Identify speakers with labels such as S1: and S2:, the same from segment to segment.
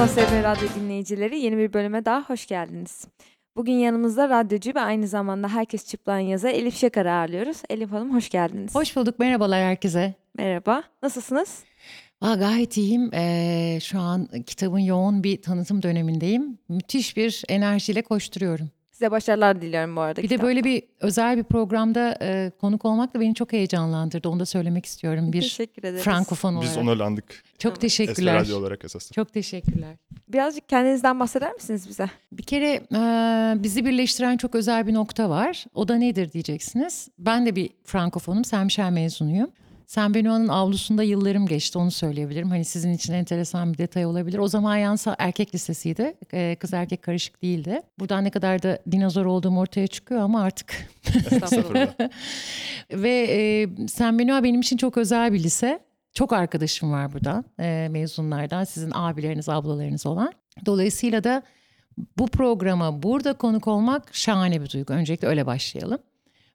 S1: Sosyal Radyo dinleyicileri yeni bir bölüme daha hoş geldiniz. Bugün yanımızda radyocu ve aynı zamanda Herkes Çıplan yazı Elif Şakar'ı ağırlıyoruz. Elif Hanım hoş geldiniz.
S2: Hoş bulduk. Merhabalar herkese.
S1: Merhaba. Nasılsınız?
S2: Aa, gayet iyiyim. Ee, şu an kitabın yoğun bir tanıtım dönemindeyim. Müthiş bir enerjiyle koşturuyorum.
S1: Size başarılar diliyorum bu arada.
S2: Bir de böyle bir özel bir programda e, konuk olmak da beni çok heyecanlandırdı. Onu da söylemek istiyorum. Bir
S1: Teşekkür ederiz.
S2: Frankofon olarak.
S3: Biz onurlandık.
S2: Çok
S1: Tamam.
S2: teşekkürler.
S3: Esra Radyo olarak esas.
S2: Çok teşekkürler.
S1: Birazcık kendinizden bahseder misiniz bize?
S2: Bir kere e, bizi birleştiren çok özel bir nokta var. O da nedir diyeceksiniz. Ben de bir Frankofonum. Michel mezunuyum. Saint Benoît'ın avlusunda yıllarım geçti onu söyleyebilirim. Hani sizin için enteresan bir detay olabilir. O zaman yansa erkek lisesiydi. E, kız erkek karışık değildi. Buradan ne kadar da dinozor olduğum ortaya çıkıyor ama artık. Ve e, Saint Benoît benim için çok özel bir lise. Çok arkadaşım var buradan e, mezunlardan. Sizin abileriniz, ablalarınız olan. Dolayısıyla da bu programa burada konuk olmak şahane bir duygu. Öncelikle öyle başlayalım.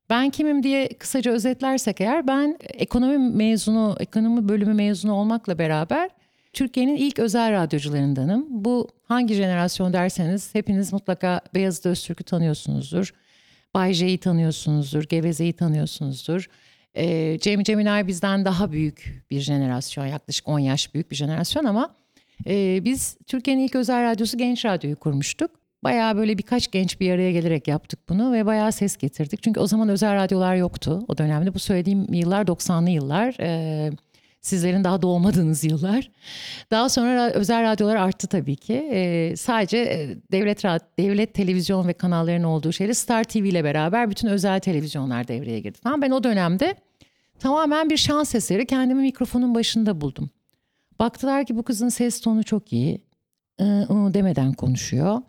S2: Ben kimim diye kısaca özetlersek eğer ben ekonomi mezunu, ekonomi bölümü mezunu olmakla beraber Türkiye'nin ilk özel radyocularındanım. Bu hangi jenerasyon derseniz hepiniz mutlaka Beyazıt Öztürk'ü tanıyorsunuzdur. Bay J'yi tanıyorsunuzdur, Geveze'yi tanıyorsunuzdur. Ee, Cem Cemilay bizden daha büyük bir jenerasyon, yaklaşık 10 yaş büyük bir jenerasyon ama e, biz Türkiye'nin ilk özel radyosu Genç Radyo'yu kurmuştuk. Bayağı böyle birkaç genç bir araya gelerek yaptık bunu ve bayağı ses getirdik. Çünkü o zaman özel radyolar yoktu o dönemde. Bu söylediğim yıllar 90'lı yıllar. Ee, sizlerin daha doğmadığınız yıllar. Daha sonra özel radyolar arttı tabii ki. Ee, sadece e, devlet devlet televizyon ve kanallarının olduğu şeyde Star TV ile beraber bütün özel televizyonlar devreye girdi falan. Ben o dönemde tamamen bir şans eseri kendimi mikrofonun başında buldum. Baktılar ki bu kızın ses tonu çok iyi. I demeden konuşuyor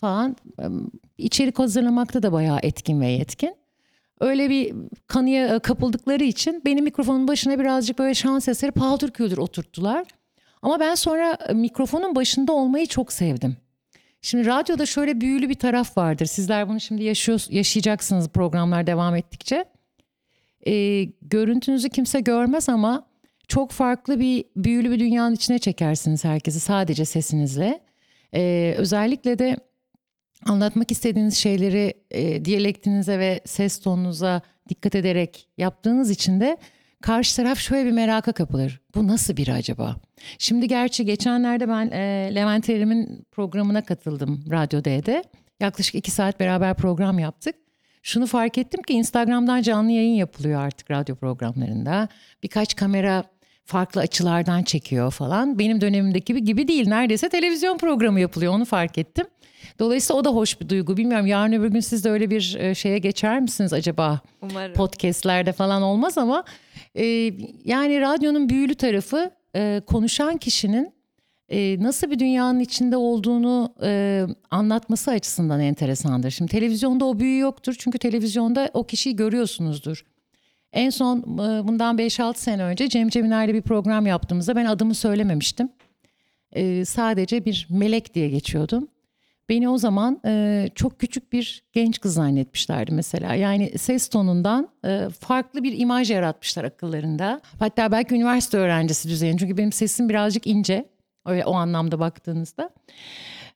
S2: falan. İçerik hazırlamakta da bayağı etkin ve yetkin. Öyle bir kanıya kapıldıkları için beni mikrofonun başına birazcık böyle şans eseri paldır küldür oturttular. Ama ben sonra mikrofonun başında olmayı çok sevdim. Şimdi radyoda şöyle büyülü bir taraf vardır. Sizler bunu şimdi yaşıyor, yaşayacaksınız programlar devam ettikçe. Ee, görüntünüzü kimse görmez ama çok farklı bir büyülü bir dünyanın içine çekersiniz herkesi sadece sesinizle. Ee, özellikle de anlatmak istediğiniz şeyleri e, diyalektinize ve ses tonunuza dikkat ederek yaptığınız için de karşı taraf şöyle bir meraka kapılır. Bu nasıl biri acaba? Şimdi gerçi geçenlerde ben e, Levent Erim'in programına katıldım Radyo D'de. Yaklaşık iki saat beraber program yaptık. Şunu fark ettim ki Instagram'dan canlı yayın yapılıyor artık radyo programlarında. Birkaç kamera farklı açılardan çekiyor falan. Benim dönemimdeki gibi değil. Neredeyse televizyon programı yapılıyor onu fark ettim. Dolayısıyla o da hoş bir duygu. Bilmiyorum yarın öbür gün siz de öyle bir e, şeye geçer misiniz acaba?
S1: Umarım.
S2: Podcastlerde falan olmaz ama e, yani radyonun büyülü tarafı e, konuşan kişinin e, nasıl bir dünyanın içinde olduğunu e, anlatması açısından enteresandır. Şimdi televizyonda o büyü yoktur çünkü televizyonda o kişiyi görüyorsunuzdur. En son e, bundan 5-6 sene önce Cem Cemiler'le bir program yaptığımızda ben adımı söylememiştim. E, sadece bir melek diye geçiyordum. Beni o zaman e, çok küçük bir genç kız zannetmişlerdi mesela. Yani ses tonundan e, farklı bir imaj yaratmışlar akıllarında. Hatta belki üniversite öğrencisi düzeyinde. Çünkü benim sesim birazcık ince. Öyle o anlamda baktığınızda.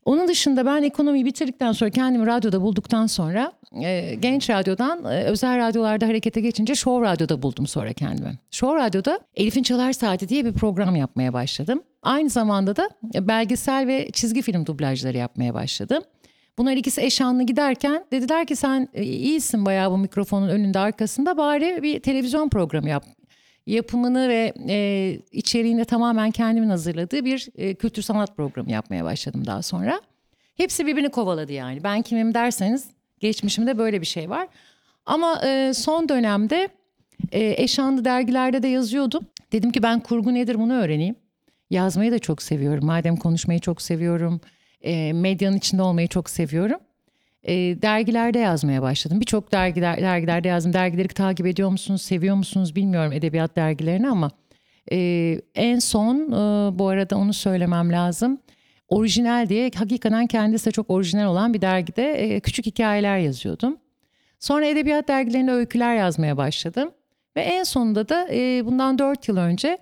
S2: Onun dışında ben ekonomiyi bitirdikten sonra kendimi radyoda bulduktan sonra e, genç radyodan e, özel radyolarda harekete geçince Show Radyo'da buldum sonra kendimi. Show Radyo'da Elif'in Çalar Saati diye bir program yapmaya başladım. Aynı zamanda da belgesel ve çizgi film dublajları yapmaya başladım. Bunlar ikisi eş anlı giderken dediler ki sen e, iyisin bayağı bu mikrofonun önünde arkasında bari bir televizyon programı yap. Yapımını ve e, içeriğini tamamen kendimin hazırladığı bir e, kültür sanat programı yapmaya başladım daha sonra. Hepsi birbirini kovaladı yani. Ben kimim derseniz geçmişimde böyle bir şey var. Ama e, son dönemde e, eşanlı dergilerde de yazıyordum. Dedim ki ben kurgu nedir bunu öğreneyim. Yazmayı da çok seviyorum. Madem konuşmayı çok seviyorum. E, medyanın içinde olmayı çok seviyorum. E, dergilerde yazmaya başladım. Birçok dergiler, dergilerde yazdım. Dergileri takip ediyor musunuz, seviyor musunuz bilmiyorum edebiyat dergilerini ama e, en son e, bu arada onu söylemem lazım. Orijinal diye hakikaten kendisi çok orijinal olan bir dergide e, küçük hikayeler yazıyordum. Sonra edebiyat dergilerinde öyküler yazmaya başladım. Ve en sonunda da e, bundan dört yıl önce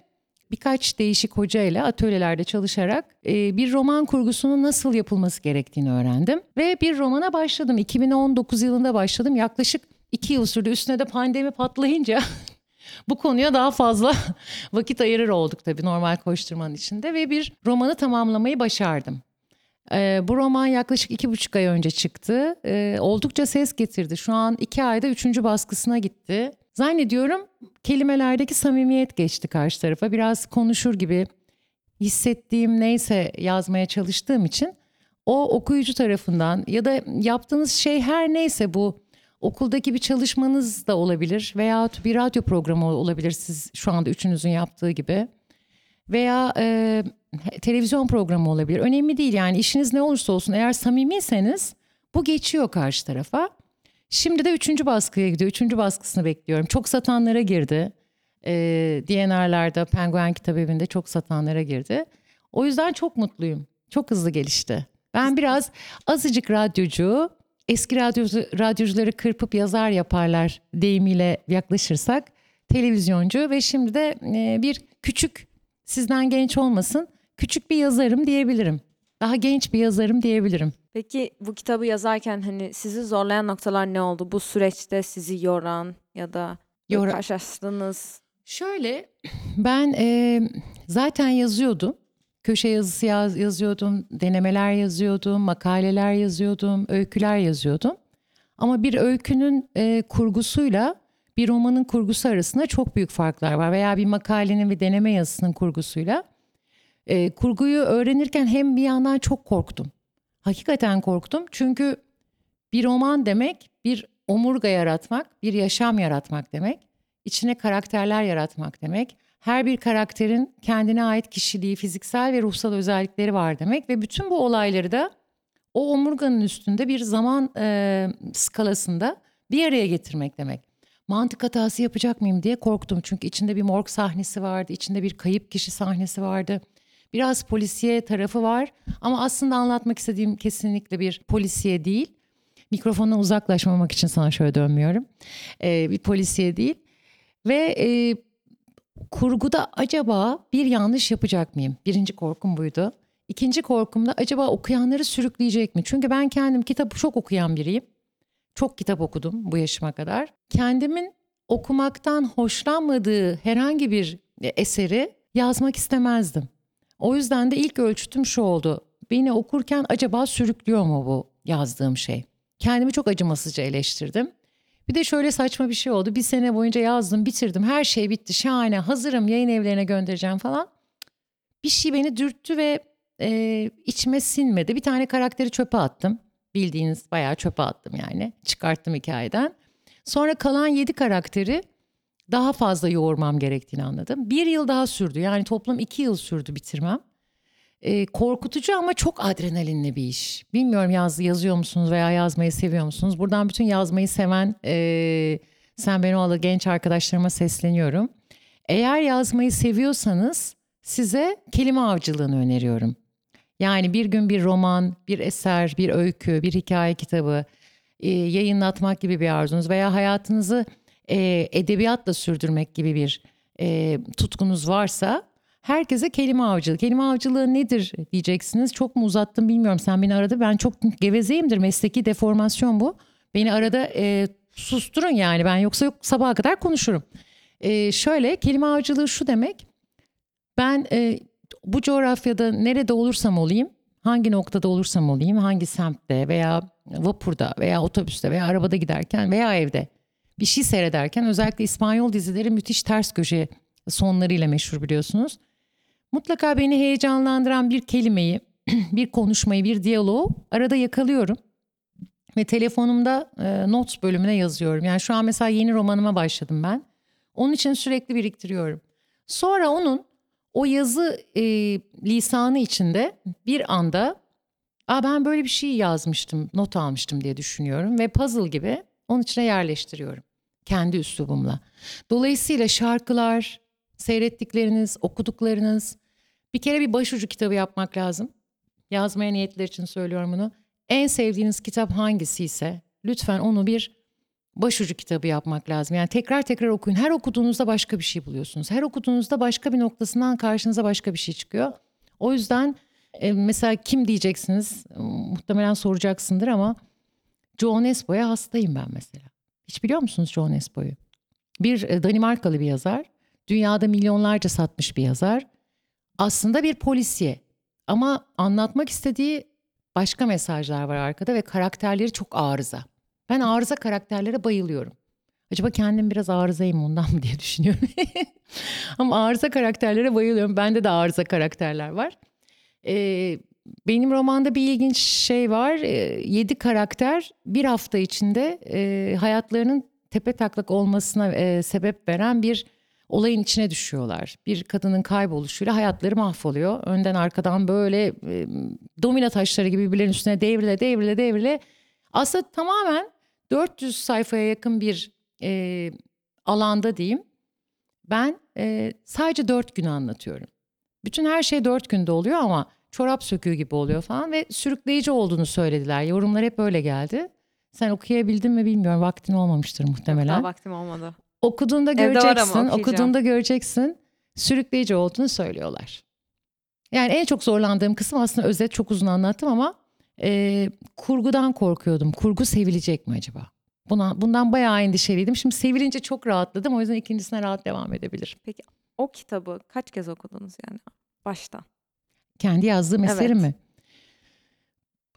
S2: birkaç değişik hocayla atölyelerde çalışarak e, bir roman kurgusunun nasıl yapılması gerektiğini öğrendim. Ve bir romana başladım. 2019 yılında başladım. Yaklaşık iki yıl sürdü. Üstüne de pandemi patlayınca bu konuya daha fazla vakit ayırır olduk tabii normal koşturmanın içinde. Ve bir romanı tamamlamayı başardım. Ee, bu roman yaklaşık iki buçuk ay önce çıktı. Ee, oldukça ses getirdi. Şu an iki ayda üçüncü baskısına gitti. Zannediyorum kelimelerdeki samimiyet geçti karşı tarafa. Biraz konuşur gibi hissettiğim neyse yazmaya çalıştığım için o okuyucu tarafından ya da yaptığınız şey her neyse bu okuldaki bir çalışmanız da olabilir veya bir radyo programı olabilir siz şu anda üçünüzün yaptığı gibi veya e, televizyon programı olabilir. Önemli değil yani işiniz ne olursa olsun eğer samimiyseniz bu geçiyor karşı tarafa. Şimdi de üçüncü baskıya gidiyor. Üçüncü baskısını bekliyorum. Çok satanlara girdi. E, DNR'larda, Penguen Kitap Evi'nde çok satanlara girdi. O yüzden çok mutluyum. Çok hızlı gelişti. Ben biraz azıcık radyocu, eski radyocu, radyocuları kırpıp yazar yaparlar deyimiyle yaklaşırsak televizyoncu ve şimdi de e, bir küçük sizden genç olmasın küçük bir yazarım diyebilirim. Daha genç bir yazarım diyebilirim.
S1: Peki bu kitabı yazarken hani sizi zorlayan noktalar ne oldu? Bu süreçte sizi yoran ya da
S2: Yora-
S1: karşılaştığınız
S2: Şöyle ben e, zaten yazıyordum. Köşe yazısı yaz, yazıyordum, denemeler yazıyordum, makaleler yazıyordum, öyküler yazıyordum. Ama bir öykünün e, kurgusuyla bir romanın kurgusu arasında çok büyük farklar var. Veya bir makalenin ve deneme yazısının kurgusuyla. E, kurguyu öğrenirken hem bir yandan çok korktum. Hakikaten korktum çünkü bir roman demek bir omurga yaratmak, bir yaşam yaratmak demek. İçine karakterler yaratmak demek. Her bir karakterin kendine ait kişiliği, fiziksel ve ruhsal özellikleri var demek ve bütün bu olayları da o omurganın üstünde bir zaman e, skalasında bir araya getirmek demek. Mantık hatası yapacak mıyım diye korktum çünkü içinde bir morg sahnesi vardı, içinde bir kayıp kişi sahnesi vardı. Biraz polisiye tarafı var ama aslında anlatmak istediğim kesinlikle bir polisiye değil. Mikrofondan uzaklaşmamak için sana şöyle dönmüyorum. Ee, bir polisiye değil. Ve e, kurguda acaba bir yanlış yapacak mıyım? Birinci korkum buydu. İkinci korkum da acaba okuyanları sürükleyecek mi? Çünkü ben kendim kitabı çok okuyan biriyim. Çok kitap okudum bu yaşıma kadar. Kendimin okumaktan hoşlanmadığı herhangi bir eseri yazmak istemezdim. O yüzden de ilk ölçütüm şu oldu. Beni okurken acaba sürüklüyor mu bu yazdığım şey? Kendimi çok acımasızca eleştirdim. Bir de şöyle saçma bir şey oldu. Bir sene boyunca yazdım, bitirdim. Her şey bitti, şahane, hazırım, yayın evlerine göndereceğim falan. Bir şey beni dürttü ve e, içime sinmedi. Bir tane karakteri çöpe attım. Bildiğiniz bayağı çöpe attım yani. Çıkarttım hikayeden. Sonra kalan yedi karakteri daha fazla yoğurmam gerektiğini anladım. Bir yıl daha sürdü. Yani toplam iki yıl sürdü bitirmem. Ee, korkutucu ama çok adrenalinli bir iş. Bilmiyorum yaz, yazıyor musunuz veya yazmayı seviyor musunuz? Buradan bütün yazmayı seven e, Sen Benoğlu genç arkadaşlarıma sesleniyorum. Eğer yazmayı seviyorsanız size kelime avcılığını öneriyorum. Yani bir gün bir roman, bir eser, bir öykü, bir hikaye kitabı e, yayınlatmak gibi bir arzunuz veya hayatınızı e, edebiyatla sürdürmek gibi bir e, tutkunuz varsa herkese kelime avcılığı. Kelime avcılığı nedir diyeceksiniz. Çok mu uzattım bilmiyorum. Sen beni aradı. Ben çok gevezeyimdir. Mesleki deformasyon bu. Beni arada e, susturun yani. Ben yoksa yok sabaha kadar konuşurum. E, şöyle kelime avcılığı şu demek. Ben e, bu coğrafyada nerede olursam olayım, hangi noktada olursam olayım, hangi semtte veya vapurda veya otobüste veya arabada giderken veya evde bir şey seyrederken özellikle İspanyol dizileri müthiş ters köşe sonlarıyla meşhur biliyorsunuz. Mutlaka beni heyecanlandıran bir kelimeyi, bir konuşmayı, bir diyaloğu arada yakalıyorum. Ve telefonumda e, notes bölümüne yazıyorum. Yani şu an mesela yeni romanıma başladım ben. Onun için sürekli biriktiriyorum. Sonra onun o yazı e, lisanı içinde bir anda Aa, ben böyle bir şey yazmıştım, not almıştım diye düşünüyorum. Ve puzzle gibi onun içine yerleştiriyorum. Kendi üslubumla. Dolayısıyla şarkılar, seyrettikleriniz, okuduklarınız bir kere bir başucu kitabı yapmak lazım. Yazmaya niyetler için söylüyorum bunu. En sevdiğiniz kitap hangisi ise lütfen onu bir başucu kitabı yapmak lazım. Yani tekrar tekrar okuyun. Her okuduğunuzda başka bir şey buluyorsunuz. Her okuduğunuzda başka bir noktasından karşınıza başka bir şey çıkıyor. O yüzden e, mesela kim diyeceksiniz? Muhtemelen soracaksındır ama Joe Nesbo'ya hastayım ben mesela. Hiç biliyor musunuz Joe Nesbo'yu? Bir e, Danimarkalı bir yazar. Dünyada milyonlarca satmış bir yazar. Aslında bir polisiye. Ama anlatmak istediği başka mesajlar var arkada ve karakterleri çok arıza. Ben arıza karakterlere bayılıyorum. Acaba kendim biraz arızayım ondan mı diye düşünüyorum. Ama arıza karakterlere bayılıyorum. Bende de arıza karakterler var. Ee, benim romanda bir ilginç şey var. Ee, yedi karakter bir hafta içinde e, hayatlarının tepe taklak olmasına e, sebep veren bir olayın içine düşüyorlar. Bir kadının kayboluşuyla hayatları mahvoluyor. Önden arkadan böyle e, domino taşları gibi birbirlerinin üstüne devrile devrile devrile. Aslında tamamen 400 sayfaya yakın bir e, alanda diyeyim. Ben sadece 4 gün anlatıyorum. Bütün her şey 4 günde oluyor ama çorap söküğü gibi oluyor falan ve sürükleyici olduğunu söylediler. Yorumlar hep öyle geldi. Sen okuyabildin mi bilmiyorum. Vaktin olmamıştır muhtemelen.
S1: Daha vaktim olmadı.
S2: Okuduğunda
S1: Evde
S2: göreceksin, okuduğunda göreceksin. Sürükleyici olduğunu söylüyorlar. Yani en çok zorlandığım kısım aslında özet çok uzun anlattım ama e, kurgudan korkuyordum. Kurgu sevilecek mi acaba? Buna, bundan bayağı endişeliydim. Şimdi sevilince çok rahatladım. O yüzden ikincisine rahat devam edebilirim.
S1: O kitabı kaç kez okudunuz yani baştan?
S2: Kendi yazdığım
S1: Evet.
S2: eserim mi?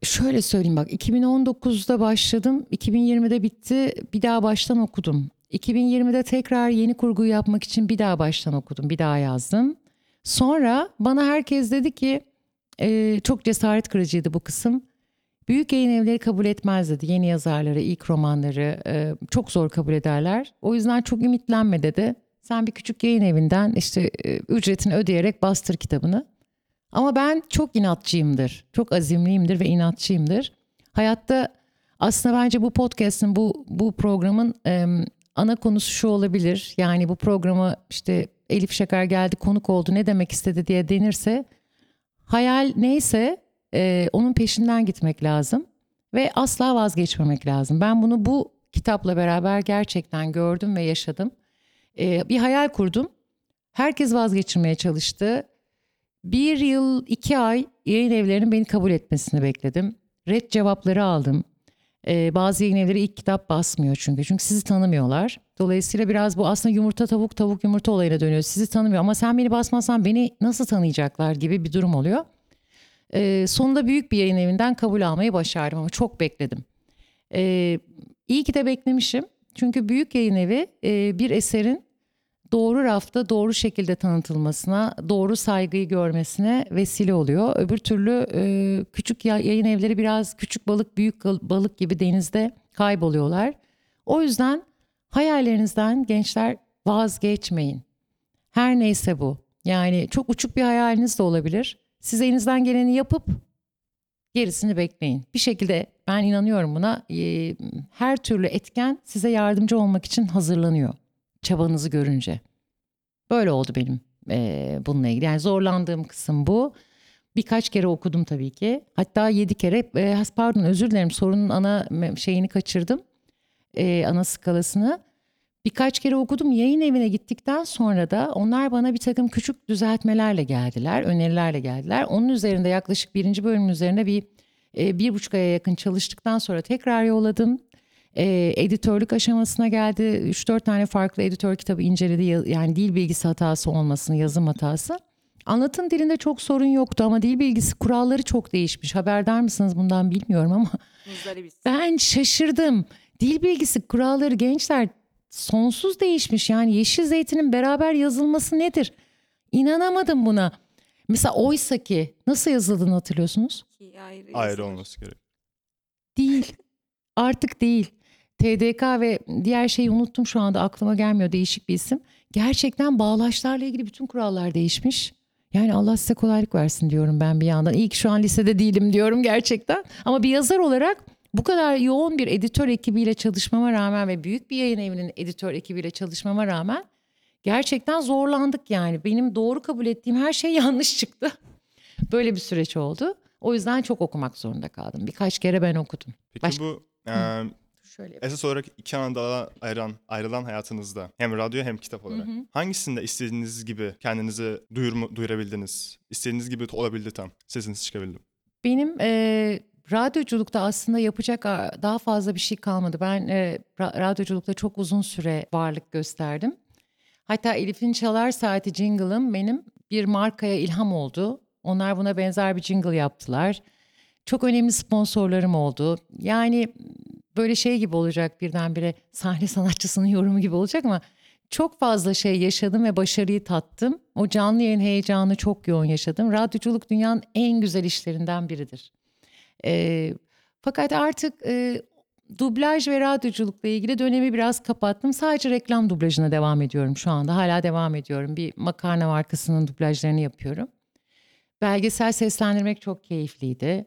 S2: Şöyle söyleyeyim bak 2019'da başladım 2020'de bitti bir daha baştan okudum. 2020'de tekrar yeni kurguyu yapmak için bir daha baştan okudum bir daha yazdım. Sonra bana herkes dedi ki e, çok cesaret kırıcıydı bu kısım. Büyük yayın evleri kabul etmez dedi yeni yazarları ilk romanları e, çok zor kabul ederler. O yüzden çok ümitlenme dedi. Sen bir küçük yayın evinden işte e, ücretini ödeyerek bastır kitabını. Ama ben çok inatçıyımdır. Çok azimliyimdir ve inatçıyımdır. Hayatta aslında bence bu podcast'in bu bu programın em, ana konusu şu olabilir. Yani bu programı işte Elif Şakar geldi konuk oldu ne demek istedi diye denirse hayal neyse e, onun peşinden gitmek lazım ve asla vazgeçmemek lazım. Ben bunu bu kitapla beraber gerçekten gördüm ve yaşadım. E, bir hayal kurdum. Herkes vazgeçirmeye çalıştı. Bir yıl iki ay yayın evlerinin beni kabul etmesini bekledim. Red cevapları aldım. Ee, bazı yayın evleri ilk kitap basmıyor çünkü. Çünkü sizi tanımıyorlar. Dolayısıyla biraz bu aslında yumurta tavuk tavuk yumurta olayına dönüyor. Sizi tanımıyor ama sen beni basmazsan beni nasıl tanıyacaklar gibi bir durum oluyor. Ee, sonunda büyük bir yayın evinden kabul almayı başardım ama çok bekledim. Ee, iyi ki de beklemişim. Çünkü büyük yayın evi e, bir eserin doğru rafta doğru şekilde tanıtılmasına, doğru saygıyı görmesine vesile oluyor. Öbür türlü e, küçük ya- yayın evleri biraz küçük balık büyük balık gibi denizde kayboluyorlar. O yüzden hayallerinizden gençler vazgeçmeyin. Her neyse bu. Yani çok uçuk bir hayaliniz de olabilir. Siz elinizden geleni yapıp gerisini bekleyin. Bir şekilde ben inanıyorum buna. her türlü etken size yardımcı olmak için hazırlanıyor çabanızı görünce. Böyle oldu benim eee, bununla ilgili. Yani zorlandığım kısım bu. Birkaç kere okudum tabii ki. Hatta yedi kere, e, pardon özür dilerim sorunun ana şeyini kaçırdım. E, ana skalasını. Birkaç kere okudum. Yayın evine gittikten sonra da onlar bana bir takım küçük düzeltmelerle geldiler, önerilerle geldiler. Onun üzerinde yaklaşık birinci bölümün üzerine bir e, bir buçuk aya yakın çalıştıktan sonra tekrar yolladım. E, editörlük aşamasına geldi. 3-4 tane farklı editör kitabı inceledi. Ya- Yani dil bilgisi hatası olmasını, yazım hatası. Anlatım dilinde çok sorun yoktu ama dil bilgisi kuralları çok değişmiş. Haberdar mısınız bundan bilmiyorum ama ben şaşırdım. Dil bilgisi kuralları gençler sonsuz değişmiş. Yani yeşil zeytinin beraber yazılması nedir? İnanamadım buna. Mesela oysa ki nasıl yazıldığını hatırlıyorsunuz?
S1: Ayrı,
S3: Ayrı olması gerek.
S2: Değil. Artık değil. TDK ve diğer şeyi unuttum şu anda aklıma gelmiyor değişik bir isim. Gerçekten bağlaçlarla ilgili bütün kurallar değişmiş. Yani Allah size kolaylık versin diyorum ben bir yandan. İyi ki şu an lisede değilim diyorum gerçekten. Ama bir yazar olarak bu kadar yoğun bir editör ekibiyle çalışmama rağmen ve büyük bir yayın evinin editör ekibiyle çalışmama rağmen gerçekten zorlandık yani. Benim doğru kabul ettiğim her şey yanlış çıktı. Böyle bir süreç oldu. O yüzden çok okumak zorunda kaldım. Birkaç kere ben okudum.
S3: Peki
S2: Başka-
S3: bu e,
S2: şöyle
S3: Esas olarak iki ana dala ayıran, ayrılan hayatınızda hem radyo hem kitap olarak
S2: hı.
S3: hangisinde istediğiniz gibi kendinizi duyurma, duyurabildiniz? İstediğiniz gibi olabildi tam. Sesiniz çıkabildi.
S2: Benim e, radyoculukta aslında yapacak daha fazla bir şey kalmadı. Ben e, ra- radyoculukta çok uzun süre varlık gösterdim. Hatta Elif'in Çalar Saati jingle'ım benim bir markaya ilham oldu. Onlar buna benzer bir jingle yaptılar. Çok önemli sponsorlarım oldu. Yani böyle şey gibi olacak birdenbire sahne sanatçısının yorumu gibi olacak ama çok fazla şey yaşadım ve başarıyı tattım. O canlı yayın heyecanı çok yoğun yaşadım. Radyoculuk dünyanın en güzel işlerinden biridir. Ee, fakat artık e, dublaj ve radyoculukla ilgili dönemi biraz kapattım. Sadece reklam dublajına devam ediyorum şu anda. Hala devam ediyorum. Bir makarna markasının dublajlarını yapıyorum. Belgesel seslendirmek çok keyifliydi.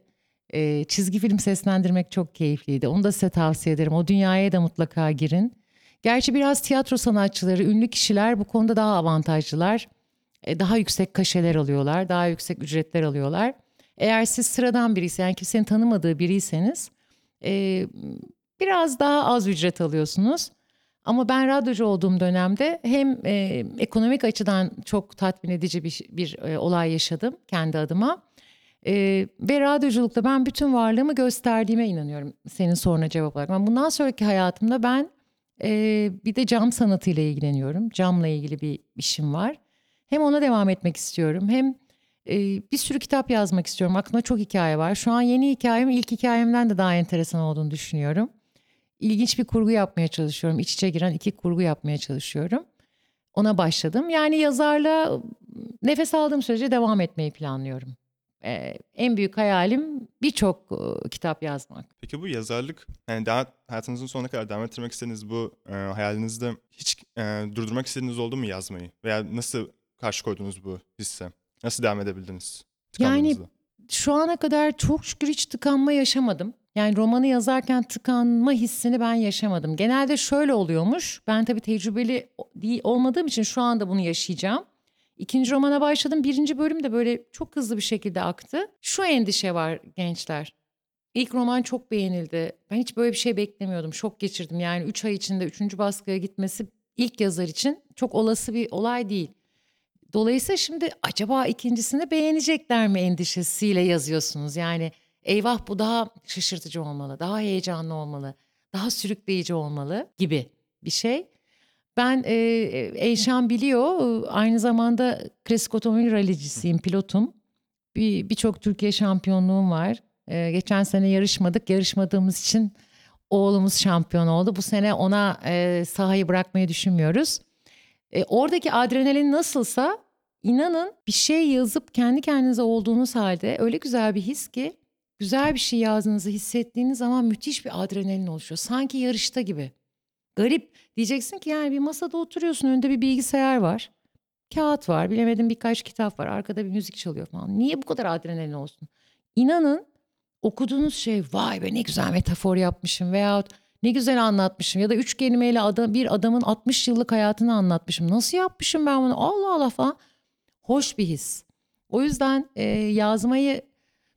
S2: Ee, çizgi film seslendirmek çok keyifliydi. Onu da size tavsiye ederim. O dünyaya da mutlaka girin. Gerçi biraz tiyatro sanatçıları, ünlü kişiler bu konuda daha avantajlılar. E, Daha yüksek kaşeler alıyorlar, daha yüksek ücretler alıyorlar. Eğer siz sıradan birisi, yani kimsenin tanımadığı biriyseniz e, biraz daha az ücret alıyorsunuz. Ama ben radyocu olduğum dönemde hem e, ekonomik açıdan çok tatmin edici bir, bir e, olay yaşadım kendi adıma. E, ve radyoculukta ben bütün varlığımı gösterdiğime inanıyorum senin soruna cevap olarak. Ben bundan sonraki hayatımda ben e, bir de cam sanatıyla ilgileniyorum. Camla ilgili bir işim var. Hem ona devam etmek istiyorum hem e, bir sürü kitap yazmak istiyorum. Aklımda çok hikaye var. Şu an yeni hikayem ilk hikayemden de daha enteresan olduğunu düşünüyorum. İlginç bir kurgu yapmaya çalışıyorum. İç içe giren iki kurgu yapmaya çalışıyorum. Ona başladım. Yani yazarla nefes aldığım sürece devam etmeyi planlıyorum. Ee, en büyük hayalim birçok e, kitap yazmak.
S3: Peki bu yazarlık, yani daha, hayatınızın sonuna kadar devam ettirmek istediğiniz bu e, hayalinizde hiç e, durdurmak istediğiniz oldu mu yazmayı? Veya nasıl karşı koydunuz bu hisse? Nasıl devam edebildiniz?
S2: Yani şu ana kadar çok şükür hiç tıkanma yaşamadım. Yani romanı yazarken tıkanma hissini ben yaşamadım. Genelde şöyle oluyormuş. Ben tabii tecrübeli değil olmadığım için şu anda bunu yaşayacağım. İkinci romana başladım. Birinci bölüm de böyle çok hızlı bir şekilde aktı. Şu endişe var gençler. İlk roman çok beğenildi. Ben hiç böyle bir şey beklemiyordum. Şok geçirdim. Yani üç ay içinde üçüncü baskıya gitmesi ilk yazar için çok olası bir olay değil. Dolayısıyla şimdi acaba ikincisini beğenecekler mi endişesiyle yazıyorsunuz. Yani eyvah bu daha şaşırtıcı olmalı, daha heyecanlı olmalı, daha sürükleyici olmalı gibi bir şey. Ben e, Eyşan biliyor aynı zamanda klasik otomobil rallicisiyim, pilotum. Bir Birçok Türkiye şampiyonluğum var. E, geçen sene yarışmadık, yarışmadığımız için oğlumuz şampiyon oldu. Bu sene ona e, sahayı bırakmayı düşünmüyoruz. E, oradaki adrenalin nasılsa inanın bir şey yazıp kendi kendinize olduğunuz halde öyle güzel bir his ki güzel bir şey yazdığınızı hissettiğiniz zaman müthiş bir adrenalin oluşuyor. Sanki yarışta gibi. Garip. Diyeceksin ki yani bir masada oturuyorsun önünde bir bilgisayar var. Kağıt var bilemedim birkaç kitap var arkada bir müzik çalıyor falan. Niye bu kadar adrenalin olsun? İnanın okuduğunuz şey vay be ne güzel metafor yapmışım veyahut ne güzel anlatmışım ya da üç kelimeyle adam, bir adamın 60 yıllık hayatını anlatmışım. Nasıl yapmışım ben bunu Allah Allah falan. Hoş bir his. O yüzden e, yazmayı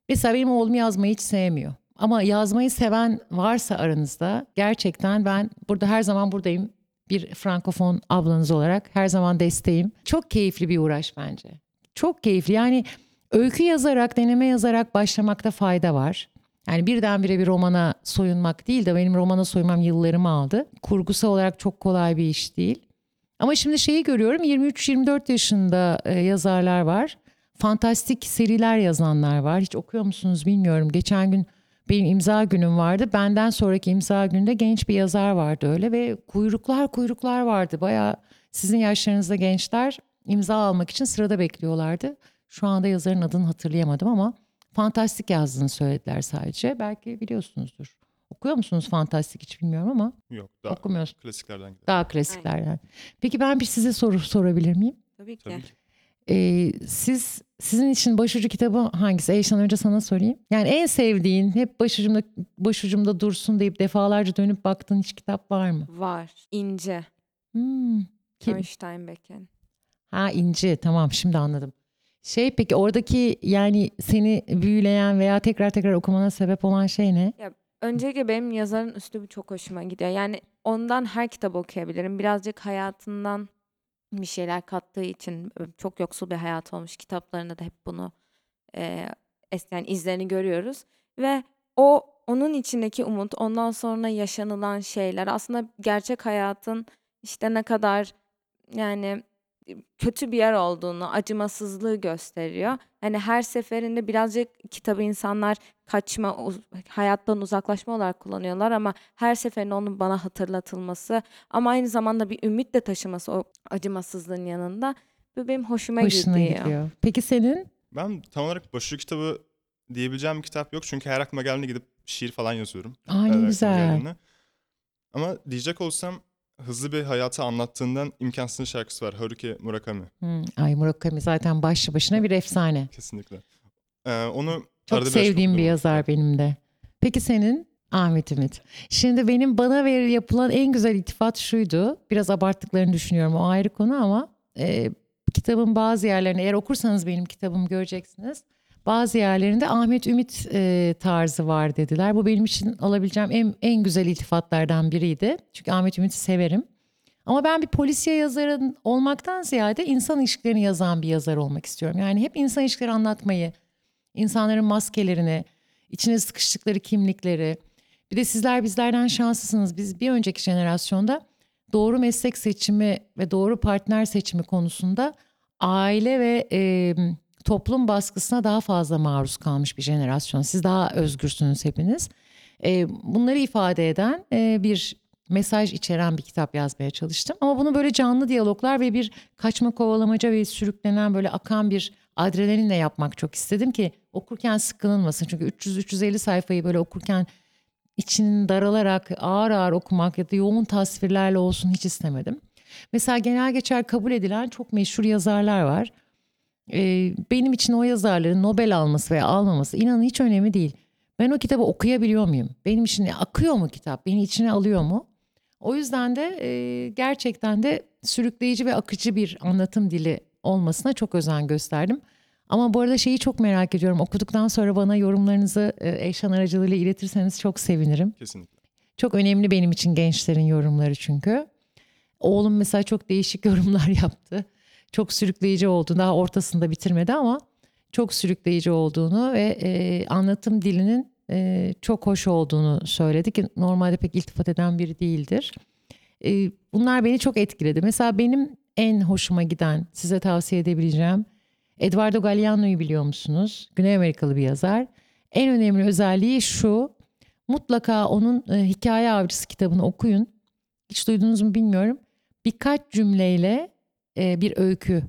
S2: mesela benim oğlum yazmayı hiç sevmiyor. Ama yazmayı seven varsa aranızda gerçekten ben burada her zaman buradayım. Bir frankofon ablanız olarak her zaman desteğim. Çok keyifli bir uğraş bence. Çok keyifli yani öykü yazarak, deneme yazarak başlamakta fayda var. Yani birdenbire bir romana soyunmak değil de benim romana soyunmam yıllarımı aldı. Kurgusal olarak çok kolay bir iş değil. Ama şimdi şeyi görüyorum 23-24 yaşında e, yazarlar var. Fantastik seriler yazanlar var. Hiç okuyor musunuz bilmiyorum. Geçen gün benim imza günüm vardı. Benden sonraki imza günde genç bir yazar vardı öyle ve kuyruklar kuyruklar vardı. Bayağı sizin yaşlarınızda gençler imza almak için sırada bekliyorlardı. Şu anda yazarın adını hatırlayamadım ama fantastik yazdığını söylediler sadece. Belki biliyorsunuzdur. Okuyor musunuz fantastik hiç bilmiyorum ama
S3: Yok, daha
S2: okumuyorsunuz.
S3: klasiklerden gidelim.
S2: Daha klasiklerden. Peki ben bir size soru sorabilir miyim?
S1: Tabii ki.
S3: Tabii ki.
S2: Ee, siz sizin için başucu kitabı hangisi? Eyşan önce sana sorayım. Yani en sevdiğin, hep başucumda başucumda dursun deyip defalarca dönüp baktığın hiç kitap var mı?
S1: Var. İnce.
S2: Hmm, kim?
S1: Steinbeck'in.
S2: Ha İnci tamam şimdi anladım. Şey peki oradaki yani seni büyüleyen veya tekrar tekrar okumana sebep olan şey ne?
S1: Öncelikle benim yazarın üslubu çok hoşuma gidiyor. Yani ondan her kitabı okuyabilirim. Birazcık hayatından bir şeyler kattığı için çok yoksul bir hayat olmuş. Kitaplarında da hep bunu e, yani izlerini görüyoruz ve o onun içindeki umut, ondan sonra yaşanılan şeyler aslında gerçek hayatın işte ne kadar yani kötü bir yer olduğunu, acımasızlığı gösteriyor. Hani her seferinde birazcık kitabı insanlar kaçma, hayattan uzaklaşma olarak kullanıyorlar ama her seferinde onun bana hatırlatılması ama aynı zamanda bir ümit de taşıması o acımasızlığın yanında bu benim hoşuma
S2: Hoşuna
S1: gidiyor.
S2: gidiyor. Peki senin?
S3: Ben tam olarak başucu kitabı diyebileceğim bir kitap yok. Çünkü her aklıma geldiğinde gidip şiir falan yazıyorum.
S2: Aa ne güzel.
S3: geldiğinde. Ama diyecek olsam hızlı bir hayatı anlattığından imkansızın şarkısı var. Haruki Murakami.
S2: Hmm, Ay Murakami zaten başlı başına bir efsane.
S3: Kesinlikle. Ee, onu
S2: Çok sevdiğim bir
S3: okudum.
S2: yazar benim de. Peki senin? Ahmet Ümit. Şimdi benim bana ver yapılan en güzel iltifat şuydu. Biraz abarttıklarını düşünüyorum o ayrı konu ama e, kitabın bazı yerlerinde eğer okursanız benim kitabımı göreceksiniz. Bazı yerlerinde Ahmet Ümit e, tarzı var dediler. Bu benim için alabileceğim en, en güzel iltifatlardan biriydi. Çünkü Ahmet Ümit'i severim. Ama ben bir polisiye yazarın olmaktan ziyade insan ilişkilerini yazan bir yazar olmak istiyorum. Yani hep insan ilişkileri anlatmayı, insanların maskelerini, içine sıkıştıkları kimlikleri. Bir de sizler bizlerden şanslısınız. Biz bir önceki jenerasyonda doğru meslek seçimi ve doğru partner seçimi konusunda aile ve e, toplum baskısına daha fazla maruz kalmış bir jenerasyon. Siz daha özgürsünüz hepiniz. E, bunları ifade eden e, bir mesaj içeren bir kitap yazmaya çalıştım. Ama bunu böyle canlı diyaloglar ve bir kaçma kovalamaca ve sürüklenen böyle akan bir adrenalinle yapmak çok istedim ki okurken sıkılınmasın. Çünkü 300-350 sayfayı böyle okurken içinin daralarak ağır ağır okumak ya da yoğun tasvirlerle olsun hiç istemedim. Mesela genel geçer kabul edilen çok meşhur yazarlar var. Ee, benim için o yazarların Nobel alması veya almaması inanın hiç önemli değil. Ben o kitabı okuyabiliyor muyum? Benim için akıyor mu kitap? Beni içine alıyor mu? O yüzden de e, gerçekten de sürükleyici ve akıcı bir anlatım dili olmasına çok özen gösterdim. Ama bu arada şeyi çok merak ediyorum. Okuduktan sonra bana yorumlarınızı e, Eyşan aracılığıyla iletirseniz çok sevinirim.
S3: Kesinlikle.
S2: Çok önemli benim için gençlerin yorumları çünkü. Oğlum mesela çok değişik yorumlar yaptı. Çok sürükleyici oldu. Daha ortasında bitirmedi ama çok sürükleyici olduğunu ve e, anlatım dilinin e, çok hoş olduğunu söyledi ki normalde pek iltifat eden biri değildir. E, bunlar beni çok etkiledi. Mesela benim en hoşuma giden, size tavsiye edebileceğim Eduardo Galeano'yu biliyor musunuz? Güney Amerikalı bir yazar. En önemli özelliği şu. Mutlaka onun e, Hikaye Avcısı kitabını okuyun. Hiç duydunuz mu bilmiyorum. Birkaç cümleyle e, bir öykü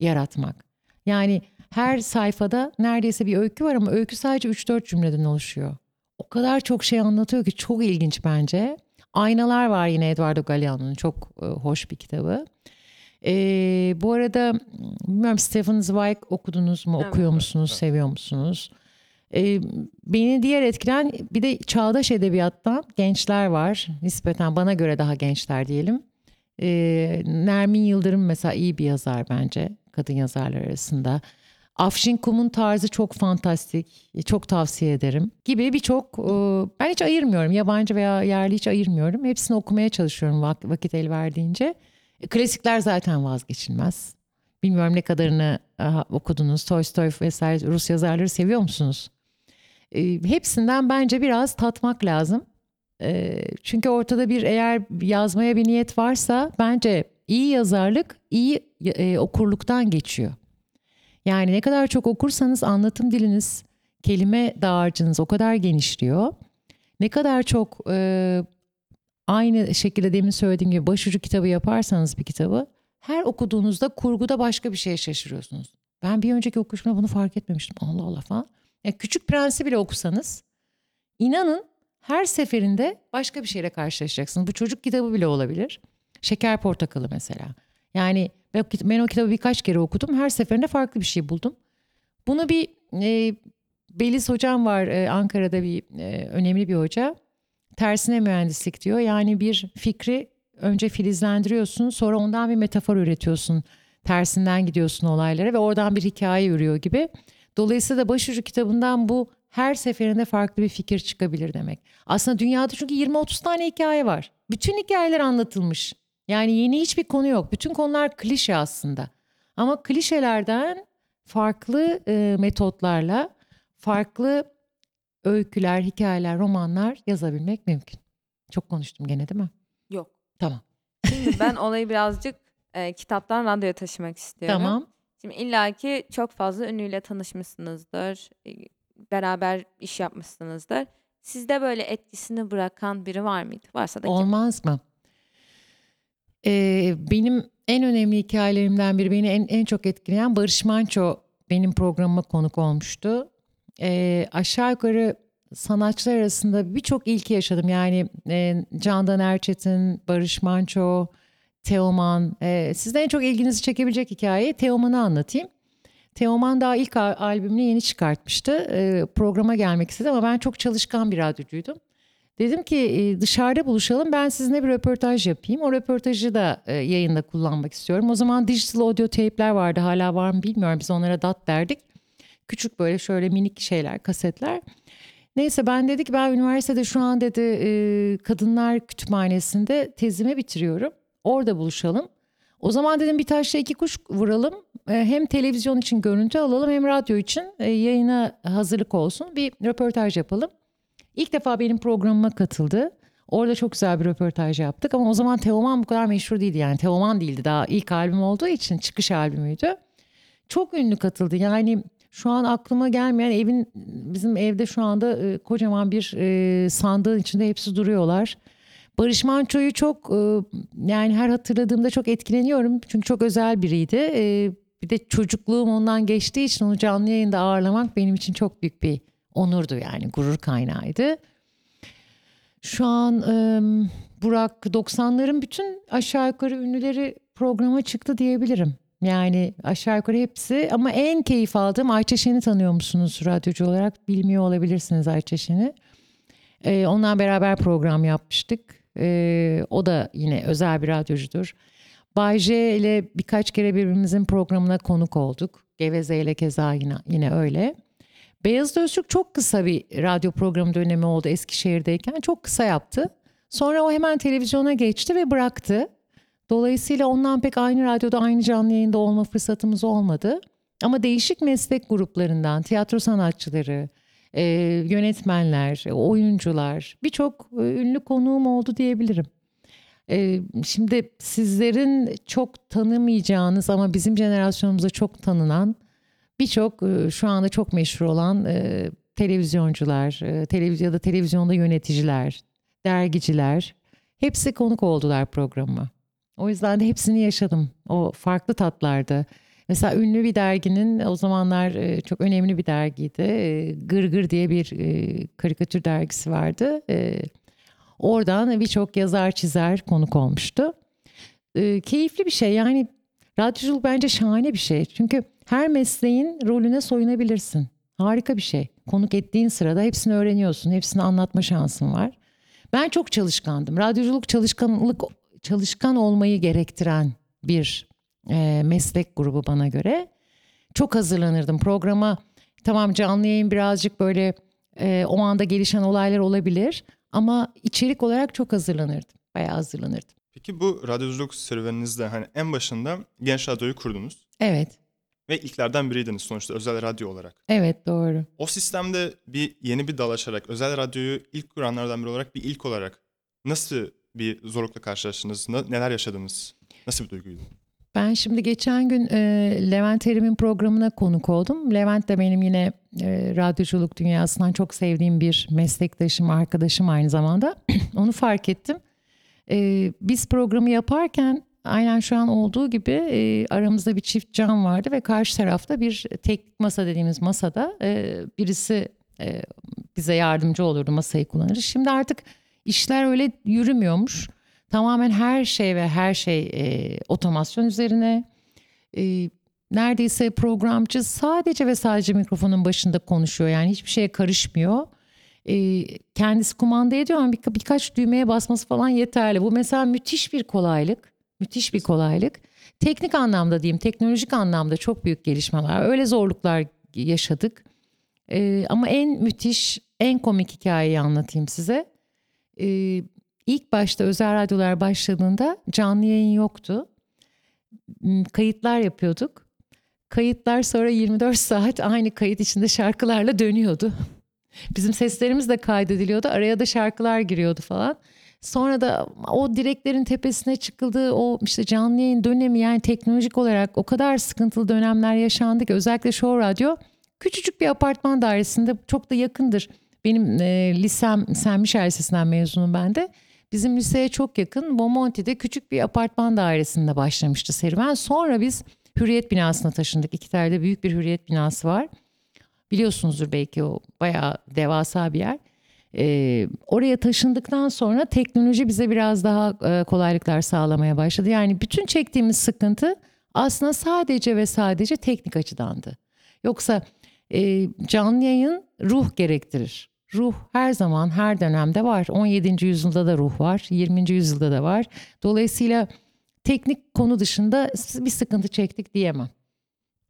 S2: yaratmak. Yani her sayfada neredeyse bir öykü var ama öykü sadece 3-4 cümleden oluşuyor. O kadar çok şey anlatıyor ki çok ilginç bence. Aynalar var yine Eduardo Galeano'nun çok e, hoş bir kitabı. E, bu arada bilmiyorum Stephen Zweig okudunuz mu,
S1: Evet.
S2: okuyor musunuz,
S3: Evet.
S2: seviyor musunuz? E, beni diğer etkilen bir de çağdaş edebiyattan gençler var. Nispeten bana göre daha gençler diyelim. E, Nermin Yıldırım mesela iyi bir yazar bence kadın yazarlar arasında. Afşin Kum'un tarzı çok fantastik. Çok tavsiye ederim. Gibi birçok e, ben hiç ayırmıyorum. Yabancı veya yerli hiç ayırmıyorum. Hepsini okumaya çalışıyorum vak- vakit el verdiğince. E, Klasikler zaten vazgeçilmez. Bilmiyorum ne kadarını okudunuz. Tolstoy vesaire Rus yazarları seviyor musunuz? E, hepsinden bence biraz tatmak lazım. E, çünkü ortada bir eğer yazmaya bir niyet varsa bence iyi yazarlık iyi e, okurluktan geçiyor. Yani ne kadar çok okursanız anlatım diliniz, kelime dağarcığınız o kadar genişliyor. Ne kadar çok e, aynı şekilde demin söylediğim gibi başucu kitabı yaparsanız bir kitabı her okuduğunuzda kurguda başka bir şeye şaşırıyorsunuz. Ben bir önceki okuşumda bunu fark etmemiştim. Allah Allah falan. Yani Küçük Prens'i bile okusanız inanın her seferinde başka bir şeyle karşılaşacaksınız. Bu çocuk kitabı bile olabilir. Şeker Portakalı mesela. Yani ben o kitabı birkaç kere okudum. Her seferinde farklı bir şey buldum. Bunu bir e, Beliz hocam var e, Ankara'da bir e, önemli bir hoca. Tersine mühendislik diyor. Yani bir fikri önce filizlendiriyorsun sonra ondan bir metafor üretiyorsun. Tersinden gidiyorsun olaylara ve oradan bir hikaye yürüyor gibi. Dolayısıyla da başucu kitabından bu her seferinde farklı bir fikir çıkabilir demek. Aslında dünyada çünkü 20-30 tane hikaye var. Bütün hikayeler anlatılmış. Yani yeni hiçbir konu yok. Bütün konular klişe aslında. Ama klişelerden farklı e, metotlarla farklı öyküler, hikayeler, romanlar yazabilmek mümkün. Çok konuştum gene değil mi?
S1: Yok.
S2: Tamam.
S1: Şimdi ben olayı birazcık e, kitaptan radyoya taşımak istiyorum.
S2: Tamam.
S1: Şimdi illaki çok fazla ünlüyle tanışmışsınızdır. Beraber iş yapmışsınızdır. Sizde böyle etkisini bırakan biri var mıydı? Varsa da kim?
S2: Olmaz mı? Ee, benim en önemli hikayelerimden biri beni en, en çok etkileyen Barış Manço benim programıma konuk olmuştu. Ee, aşağı yukarı sanatçılar arasında birçok ilki yaşadım. Yani e, Candan Erçetin, Barış Manço, Teoman. E, sizden en çok ilginizi çekebilecek hikayeyi Teoman'ı anlatayım. Teoman daha ilk al- albümünü yeni çıkartmıştı. E, programa gelmek istedi ama ben çok çalışkan bir radyocuydum. Dedim ki e, dışarıda buluşalım ben sizinle bir röportaj yapayım. O röportajı da e, yayında kullanmak istiyorum. O zaman digital audio tape'ler vardı hala var mı bilmiyorum biz onlara DAT derdik. Küçük böyle şöyle minik şeyler kasetler. Neyse ben dedi ki ben üniversitede şu an dedi e, kadınlar kütüphanesinde tezimi bitiriyorum. Orada buluşalım. O zaman dedim bir taşla iki kuş vuralım. E, hem televizyon için görüntü alalım hem radyo için e, yayına hazırlık olsun. Bir röportaj yapalım. İlk defa benim programıma katıldı. Orada çok güzel bir röportaj yaptık ama o zaman Teoman bu kadar meşhur değildi yani. Teoman değildi daha ilk albüm olduğu için çıkış albümüydü. Çok ünlü katıldı yani şu an aklıma gelmeyen evin bizim evde şu anda e, kocaman bir e, sandığın içinde hepsi duruyorlar. Barış Manço'yu çok e, yani her hatırladığımda çok etkileniyorum çünkü çok özel biriydi. E, bir de çocukluğum ondan geçtiği için onu canlı yayında ağırlamak benim için çok büyük bir onurdu yani gurur kaynağıydı. Şu an e, Burak 90'ların bütün aşağı yukarı ünlüleri programa çıktı diyebilirim. Yani aşağı yukarı hepsi ama en keyif aldığım Ayça Şen'i tanıyor musunuz radyocu olarak? Bilmiyor olabilirsiniz Ayça Şen'i. Ee, onunla beraber program yapmıştık. Ee, o da yine özel bir radyocudur. Bay J ile birkaç kere birbirimizin programına konuk olduk. Geveze ile keza yine, yine öyle. Beyazıt Öztürk çok kısa bir radyo programı dönemi oldu Eskişehir'deyken. Çok kısa yaptı. Sonra o hemen televizyona geçti ve bıraktı. Dolayısıyla ondan pek aynı radyoda aynı canlı yayında olma fırsatımız olmadı. Ama değişik meslek gruplarından tiyatro sanatçıları, e, yönetmenler, oyuncular birçok e, ünlü konuğum oldu diyebilirim. E, şimdi sizlerin çok tanımayacağınız ama bizim jenerasyonumuzda çok tanınan birçok e, şu anda çok meşhur olan e, televizyoncular, e, televiz ya da televizyonda yöneticiler, dergiciler hepsi konuk oldular programa. O yüzden de hepsini yaşadım. O farklı tatlardı. Mesela ünlü bir derginin o zamanlar e, çok önemli bir dergiydi. E, Gırgır diye bir e, karikatür dergisi vardı. Oradan birçok yazar çizer konuk olmuştu. Keyifli bir şey yani radyoculuk bence şahane bir şey. Çünkü her mesleğin rolüne soyunabilirsin. Harika bir şey. Konuk ettiğin sırada hepsini öğreniyorsun. Hepsini anlatma şansın var. Ben çok çalışkandım. Radyoculuk çalışkanlık çalışkan olmayı gerektiren bir e, meslek grubu bana göre. Çok hazırlanırdım programa. Tamam canlı yayın birazcık böyle e, o anda gelişen olaylar olabilir ama içerik olarak çok hazırlanırdım. Bayağı hazırlanırdım.
S3: Peki bu radyoculuk serüveninizde hani en başında Genç Radyo'yu kurdunuz
S2: Evet,
S3: ve ilklerden biriydiniz sonuçta özel radyo olarak.
S2: evet doğru.
S3: O sistemde bir yeni bir dal açarak özel radyoyu ilk kuranlardan biri olarak bir ilk olarak nasıl bir zorlukla karşılaştınız? Neler yaşadınız? Nasıl bir duyguydu?
S2: Ben şimdi geçen gün e, Levent Erim'in programına konuk oldum. Levent de benim yine e, radyoculuk dünyasından çok sevdiğim bir meslektaşım, arkadaşım aynı zamanda. Onu fark ettim. E, biz programı yaparken aynen şu an olduğu gibi e, aramızda bir çift cam vardı ve karşı tarafta bir tek masa dediğimiz masada e, birisi e, bize yardımcı olurdu masayı kullanırız. Şimdi artık işler öyle yürümüyormuş. Tamamen her şey ve her şey e, otomasyon üzerine. E, neredeyse programcı sadece ve sadece mikrofonun başında konuşuyor. Yani hiçbir şeye karışmıyor. E, kendisi kumanda ediyor ama bir, birkaç düğmeye basması falan yeterli. Bu mesela müthiş bir kolaylık. Müthiş bir kolaylık. Teknik anlamda diyeyim, teknolojik anlamda çok büyük gelişmeler. Öyle zorluklar yaşadık. Ee, ama en müthiş, en komik hikayeyi anlatayım size. Ee, ilk başta özel radyolar başladığında canlı yayın yoktu. M, Kayıtlar yapıyorduk. Kayıtlar sonra 24 saat aynı kayıt içinde şarkılarla dönüyordu. Bizim seslerimiz de kaydediliyordu. Araya da şarkılar giriyordu falan. Sonra da o direklerin tepesine çıkıldığı o işte canlı yayın dönemi yani teknolojik olarak o kadar sıkıntılı dönemler yaşandı ki özellikle Show Radyo küçücük bir apartman dairesinde çok da yakındır. Benim e, lisem Saint Michel Lisesi'nden mezunum ben de. Bizim liseye çok yakın Bomonti'de küçük bir apartman dairesinde başlamıştı serüven. Sonra biz Hürriyet binasına taşındık. İki tane de büyük bir Hürriyet binası var. Biliyorsunuzdur belki o bayağı devasa bir yer. Ee, oraya taşındıktan sonra teknoloji bize biraz daha e, kolaylıklar sağlamaya başladı. Yani bütün çektiğimiz sıkıntı aslında sadece ve sadece teknik açıdandı. Yoksa e, canlı yayın ruh gerektirir. Ruh her zaman her dönemde var. 17. yüzyılda da ruh var, 20. yüzyılda da var. Dolayısıyla teknik konu dışında bir sıkıntı çektik diyemem.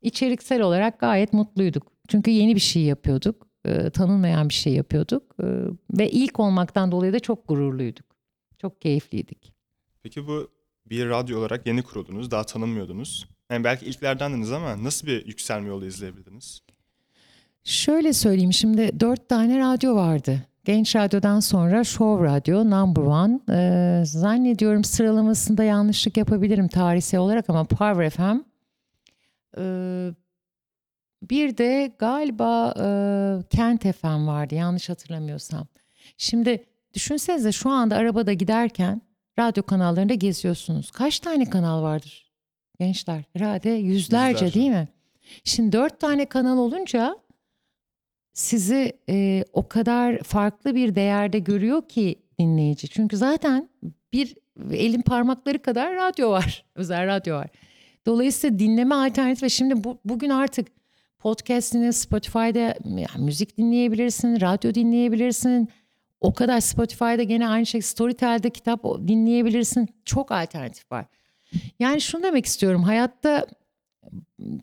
S2: İçeriksel olarak gayet mutluyduk. Çünkü yeni bir şey yapıyorduk. E, tanınmayan bir şey yapıyorduk. E, ve ilk olmaktan dolayı da çok gururluyduk. Çok keyifliydik.
S3: Peki bu bir radyo olarak yeni kuruldunuz, daha tanınmıyordunuz. Yani belki ilklerdendiniz ama nasıl bir yükselme yolu izleyebildiniz?
S2: Şöyle söyleyeyim şimdi dört tane radyo vardı. Genç Radyo'dan sonra Show Radyo, Number One. Ee, zannediyorum sıralamasında yanlışlık yapabilirim tarihsel olarak ama Power FM. Ee, bir de galiba e, Kent FM vardı yanlış hatırlamıyorsam. Şimdi düşünsenize şu anda arabada giderken radyo kanallarında geziyorsunuz. Kaç tane kanal vardır gençler? Herhalde yüzlerce
S3: Yüzler.
S2: değil mi? Şimdi dört tane kanal olunca sizi e, o kadar farklı bir değerde görüyor ki dinleyici. Çünkü zaten bir elin parmakları kadar radyo var. Özel radyo var. Dolayısıyla dinleme alternatifi ve şimdi bu, bugün artık podcast'ini Spotify'da yani müzik dinleyebilirsin, radyo dinleyebilirsin. O kadar Spotify'da gene aynı şekilde Storytel'de kitap dinleyebilirsin. Çok alternatif var. Yani şunu demek istiyorum. Hayatta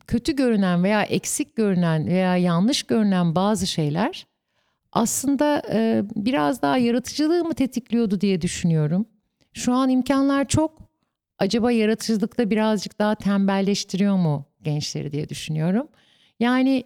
S2: kötü görünen veya eksik görünen veya yanlış görünen bazı şeyler aslında e, biraz daha yaratıcılığı mı tetikliyordu diye düşünüyorum. Şu an imkanlar çok. Acaba yaratıcılıkta birazcık daha tembelleştiriyor mu gençleri diye düşünüyorum. Yani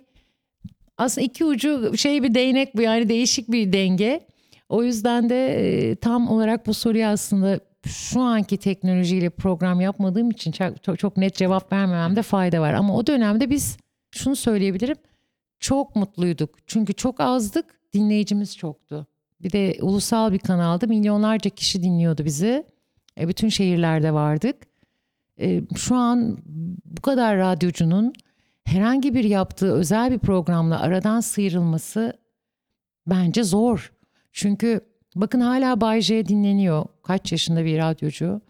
S2: aslında iki ucu şey bir değnek bu yani değişik bir denge. O yüzden de e, tam olarak bu soruya aslında şu anki teknolojiyle program yapmadığım için çok, çok net cevap vermememde fayda var. Ama o dönemde biz şunu söyleyebilirim. Çok mutluyduk. Çünkü çok azdık, dinleyicimiz çoktu. Bir de ulusal bir kanaldı. Milyonlarca kişi dinliyordu bizi. E, bütün şehirlerde vardık. E, şu an bu kadar radyocunun herhangi bir yaptığı özel bir programla aradan sıyrılması bence zor. Çünkü bakın hala Bay J dinleniyor. Kaç yaşında bir radyocu.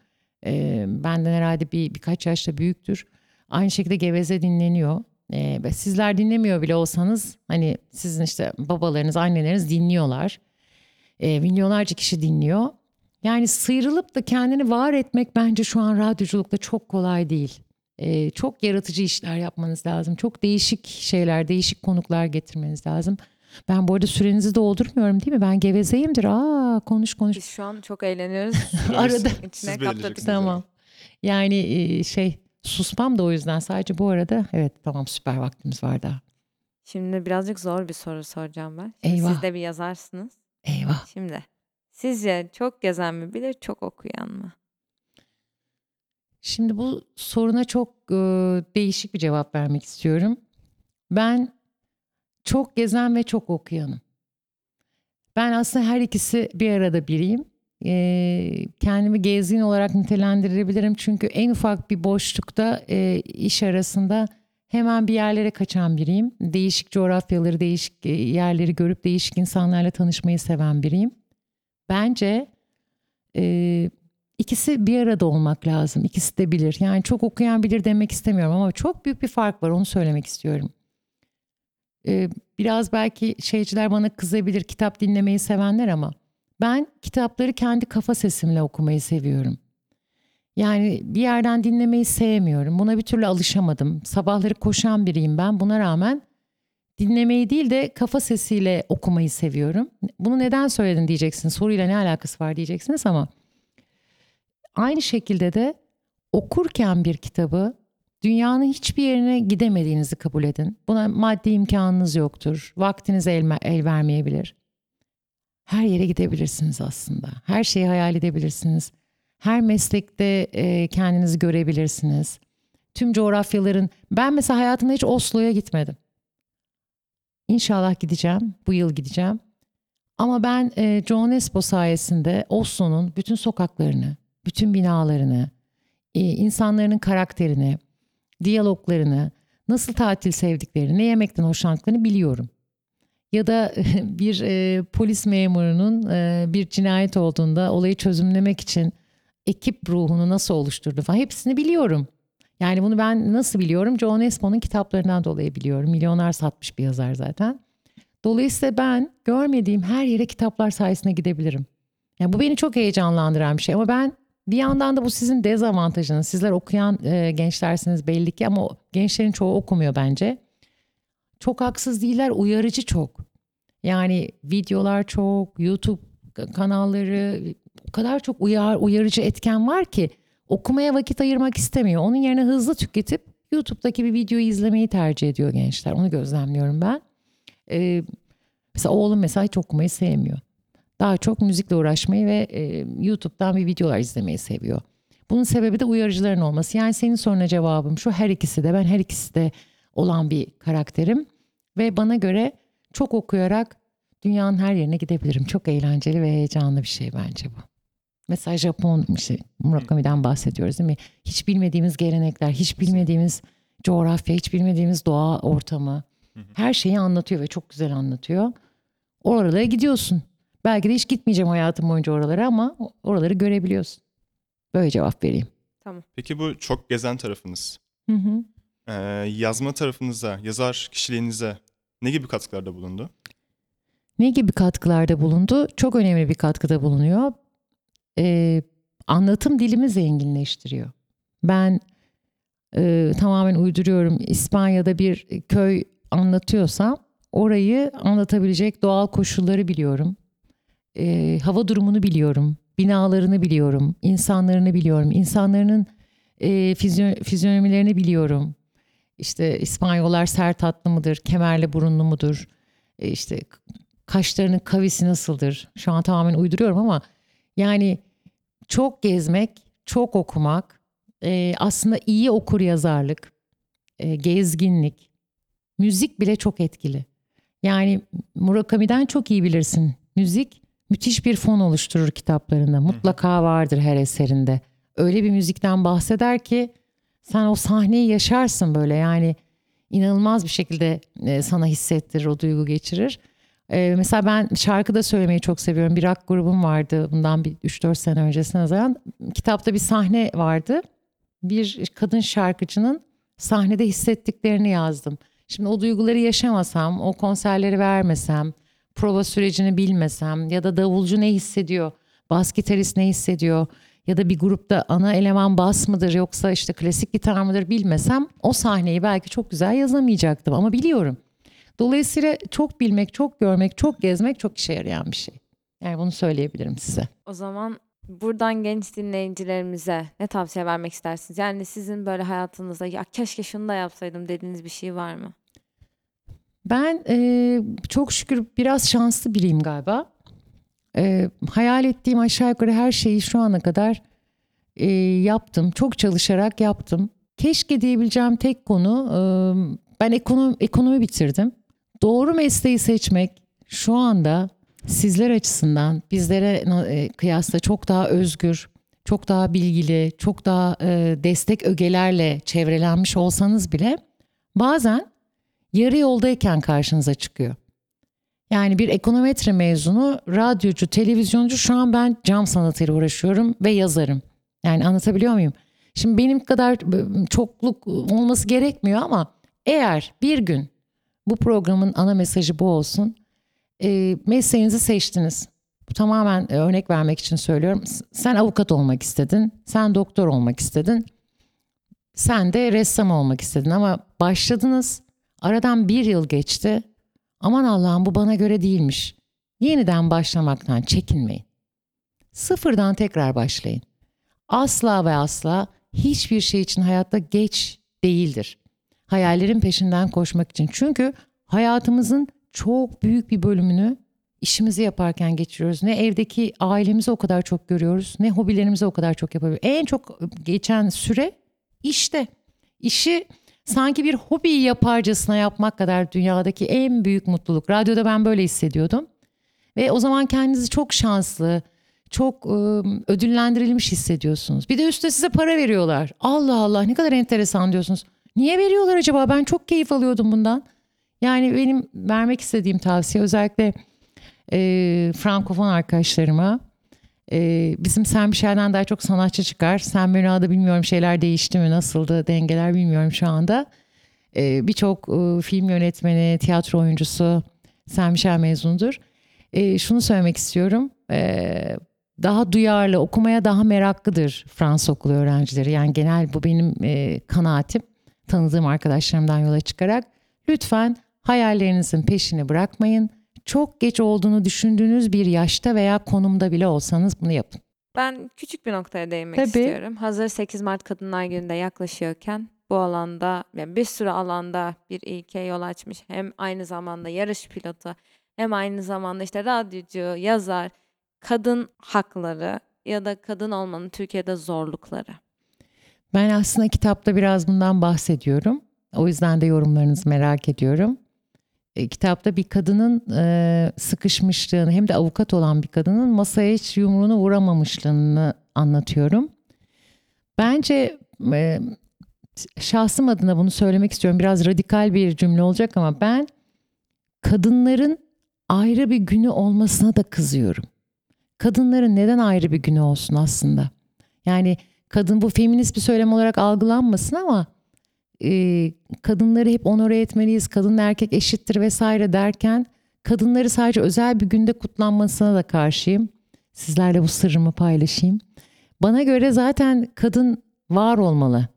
S2: Ee, benden herhalde bir birkaç yaşta büyüktür. Aynı şekilde Geveze dinleniyor. Ve sizler dinlemiyor bile olsanız hani sizin işte babalarınız, anneleriniz dinliyorlar. Ee, milyonlarca kişi dinliyor. Yani sıyrılıp da kendini var etmek bence şu an radyoculukta çok kolay değil. Ee, çok yaratıcı işler yapmanız lazım. Çok değişik şeyler, değişik konuklar getirmeniz lazım. Ben bu arada sürenizi doldurmuyorum değil mi? Ben gevezeyimdir. Aa konuş konuş.
S1: Biz şu an çok eğleniyoruz.
S2: Arada.
S1: İçine
S3: Siz
S1: kaptırdık.
S2: Tamam. Yani e, şey susmam da o yüzden sadece bu arada evet tamam süper vaktimiz var daha.
S1: Şimdi birazcık zor bir soru soracağım ben. Şimdi
S2: Eyvah.
S1: Siz de bir yazarsınız.
S2: Eyvah.
S1: Şimdi sizce çok gezen mi bilir, çok okuyan mı?
S2: Şimdi bu soruna çok e, değişik bir cevap vermek istiyorum. Ben çok gezen ve çok okuyanım. Ben aslında her ikisi bir arada biriyim. E, kendimi gezgin olarak nitelendirebilirim. Çünkü en ufak bir boşlukta e, iş arasında hemen bir yerlere kaçan biriyim. Değişik coğrafyaları, değişik e, yerleri görüp değişik insanlarla tanışmayı seven biriyim. Bence e, ikisi bir arada olmak lazım. İkisi de bilir. Yani çok okuyan bilir demek istemiyorum ama çok büyük bir fark var onu söylemek istiyorum. Ee, biraz belki şeyciler bana kızabilir kitap dinlemeyi sevenler ama ben kitapları kendi kafa sesimle okumayı seviyorum. Yani bir yerden dinlemeyi sevmiyorum. Buna bir türlü alışamadım. Sabahları koşan biriyim ben. Buna rağmen dinlemeyi değil de kafa sesiyle okumayı seviyorum. Bunu neden söyledin diyeceksiniz. Soruyla ne alakası var diyeceksiniz ama aynı şekilde de okurken bir kitabı dünyanın hiçbir yerine gidemediğinizi kabul edin. Buna maddi imkanınız yoktur. Vaktiniz el, el vermeyebilir. Her yere gidebilirsiniz aslında. Her şeyi hayal edebilirsiniz. Her meslekte e, kendinizi görebilirsiniz. Tüm coğrafyaların... Ben mesela hayatımda hiç Oslo'ya gitmedim. İnşallah gideceğim. Bu yıl gideceğim. Ama ben e, John Espo sayesinde Oslo'nun bütün sokaklarını, bütün binalarını, e, insanların karakterini, diyaloglarını, nasıl tatil sevdiklerini, ne yemekten hoşlandıklarını biliyorum. Ya da bir e, polis memurunun e, bir cinayet olduğunda olayı çözümlemek için ekip ruhunu nasıl oluşturdu falan hepsini biliyorum. Yani bunu ben nasıl biliyorum? John Espo'nun kitaplarından dolayı biliyorum. Milyonlar satmış bir yazar zaten. Dolayısıyla ben görmediğim her yere kitaplar sayesinde gidebilirim. Yani bu beni çok heyecanlandıran bir şey ama ben bir yandan da bu sizin dezavantajınız. Sizler okuyan e, gençlersiniz belli ki ama gençlerin çoğu okumuyor bence. Çok haksız değiller, uyarıcı çok. Yani videolar çok, YouTube kanalları o kadar çok uyar, uyarıcı etken var ki okumaya vakit ayırmak istemiyor. Onun yerine hızlı tüketip YouTube'daki bir videoyu izlemeyi tercih ediyor gençler. Onu gözlemliyorum ben. Ee, mesela oğlum mesela hiç okumayı sevmiyor. Daha çok müzikle uğraşmayı ve e, YouTube'dan bir videolar izlemeyi seviyor. Bunun sebebi de uyarıcıların olması. Yani senin soruna cevabım şu her ikisi de ben her ikisi de olan bir karakterim. Ve bana göre çok okuyarak dünyanın her yerine gidebilirim. Çok eğlenceli ve heyecanlı bir şey bence bu. Mesela Japon işte Murakami'den bahsediyoruz değil mi? Hiç bilmediğimiz gelenekler, hiç bilmediğimiz coğrafya, hiç bilmediğimiz doğa ortamı. Her şeyi anlatıyor ve çok güzel anlatıyor. Oralara gidiyorsun. Belki de hiç gitmeyeceğim hayatım boyunca oralara ama oraları görebiliyorsun. Böyle cevap vereyim.
S1: Tamam.
S3: Peki bu çok gezen tarafınız,
S2: Hı hı.
S3: e, yazma tarafınıza, yazar kişiliğinize ne gibi katkılarda bulundu?
S2: Ne gibi katkılarda bulundu? Çok önemli bir katkıda bulunuyor. Ee, anlatım dilimi zenginleştiriyor. Ben e, tamamen uyduruyorum. İspanya'da bir köy anlatıyorsam orayı anlatabilecek doğal koşulları biliyorum. Ee, hava durumunu biliyorum. Binalarını biliyorum. insanlarını biliyorum. İnsanların e, fizyo- fizyonomilerini biliyorum. İşte İspanyollar sert hatlı mıdır? Kemerli burunlu mudur? E, işte kaşlarının kavisi nasıldır? Şu an tamamen uyduruyorum ama yani çok gezmek, çok okumak, e, aslında iyi okur yazarlık, e, gezginlik, müzik bile çok etkili. Yani Murakami'den çok iyi bilirsin. Müzik müthiş bir fon oluşturur kitaplarında. Mutlaka vardır her eserinde. Öyle bir müzikten bahseder ki sen o sahneyi yaşarsın böyle yani inanılmaz bir şekilde e, sana hissettirir, o duygu geçirir. Ee, mesela ben şarkı da söylemeyi çok seviyorum. Bir rock grubum vardı bundan bir 3-4 sene öncesine nazaran. Kitapta bir sahne vardı. Bir kadın şarkıcının sahnede hissettiklerini yazdım. Şimdi o duyguları yaşamasam, o konserleri vermesem, prova sürecini bilmesem ya da davulcu ne hissediyor, bas gitarist ne hissediyor ya da bir grupta ana eleman bas mıdır yoksa işte klasik gitar mıdır bilmesem o sahneyi belki çok güzel yazamayacaktım ama biliyorum. Dolayısıyla çok bilmek, çok görmek, çok gezmek çok işe yarayan bir şey. Yani bunu söyleyebilirim size.
S1: O zaman buradan genç dinleyicilerimize ne tavsiye vermek istersiniz? Yani sizin böyle hayatınızda ya keşke şunu da yapsaydım dediğiniz bir şey var mı?
S2: Ben e, çok şükür biraz şanslı biriyim galiba. E, hayal ettiğim aşağı yukarı her şeyi şu ana kadar e, yaptım. Çok çalışarak yaptım. Keşke diyebileceğim tek konu e, ben ekonomi, ekonomi bitirdim. Doğru mesleği seçmek şu anda sizler açısından bizlere e, kıyasla çok daha özgür, çok daha bilgili, çok daha e, destek ögelerle çevrelenmiş olsanız bile bazen yarı yoldayken karşınıza çıkıyor. Yani bir ekonometre mezunu, radyocu, televizyoncu şu an ben cam sanatıyla uğraşıyorum ve yazarım. Yani anlatabiliyor muyum? Şimdi benim kadar çokluk olması gerekmiyor ama eğer bir gün bu programın ana mesajı bu olsun. E, mesleğinizi seçtiniz. Bu tamamen örnek vermek için söylüyorum. Sen avukat olmak istedin. Sen doktor olmak istedin. Sen de ressam olmak istedin ama başladınız. Aradan bir yıl geçti Aman Allah'ım bu bana göre değilmiş. Yeniden başlamaktan çekinmeyin. Sıfırdan tekrar başlayın. Asla ve asla hiçbir şey için hayatta geç değildir. Hayallerin peşinden koşmak için. Çünkü hayatımızın çok büyük bir bölümünü işimizi yaparken geçiriyoruz. Ne evdeki ailemizi o kadar çok görüyoruz, ne hobilerimizi o kadar çok yapabiliyoruz. En çok geçen süre işte. İşi sanki bir hobiyi yaparcasına yapmak kadar dünyadaki en büyük mutluluk. Radyoda ben böyle hissediyordum. Ve o zaman kendinizi çok şanslı, çok ıı, ödüllendirilmiş hissediyorsunuz. Bir de üstte size para veriyorlar. Allah Allah ne kadar enteresan diyorsunuz. Niye veriyorlar acaba? Ben çok keyif alıyordum bundan. Yani benim vermek istediğim tavsiye özellikle e, Frankofon arkadaşlarıma e, bizim Sen Michel'den daha çok sanatçı çıkar. Sen Benoît'da bilmiyorum şeyler değişti mi nasıldı dengeler bilmiyorum şu anda. E, Birçok e, film yönetmeni, tiyatro oyuncusu Sen Michel mezunudur. E, şunu söylemek istiyorum. E, daha duyarlı, okumaya daha meraklıdır Fransız okulu öğrencileri. Yani genel bu benim e, kanaatim. Tanıdığım arkadaşlarımdan yola çıkarak. Lütfen hayallerinizin peşini bırakmayın. Çok geç olduğunu düşündüğünüz bir yaşta veya konumda bile olsanız bunu yapın.
S1: Ben küçük bir noktaya değinmek
S2: Tabii.
S1: istiyorum. Hazır 8 Mart Kadınlar Günü'nde yaklaşıyorken bu alanda yani bir sürü alanda bir ilke yol açmış. Hem aynı zamanda yarış pilotu hem aynı zamanda işte radyocu, yazar, kadın hakları ya da kadın olmanın Türkiye'de zorlukları.
S2: Ben aslında kitapta biraz bundan bahsediyorum. O yüzden de yorumlarınızı merak ediyorum. E, kitapta bir kadının e, sıkışmışlığını hem de avukat olan bir kadının masaya hiç yumruğunu vuramamışlığını anlatıyorum. Bence e, şahsım adına bunu söylemek istiyorum. Biraz radikal bir cümle olacak ama ben kadınların ayrı bir günü olmasına da kızıyorum. Kadınların neden ayrı bir günü olsun aslında? Yani kadın bu feminist bir söylem olarak algılanmasın ama e, kadınları hep onore etmeliyiz, kadın erkek eşittir vesaire derken kadınları sadece özel bir günde kutlanmasına da karşıyım. Sizlerle bu sırrımı paylaşayım. Bana göre zaten kadın var olmalı.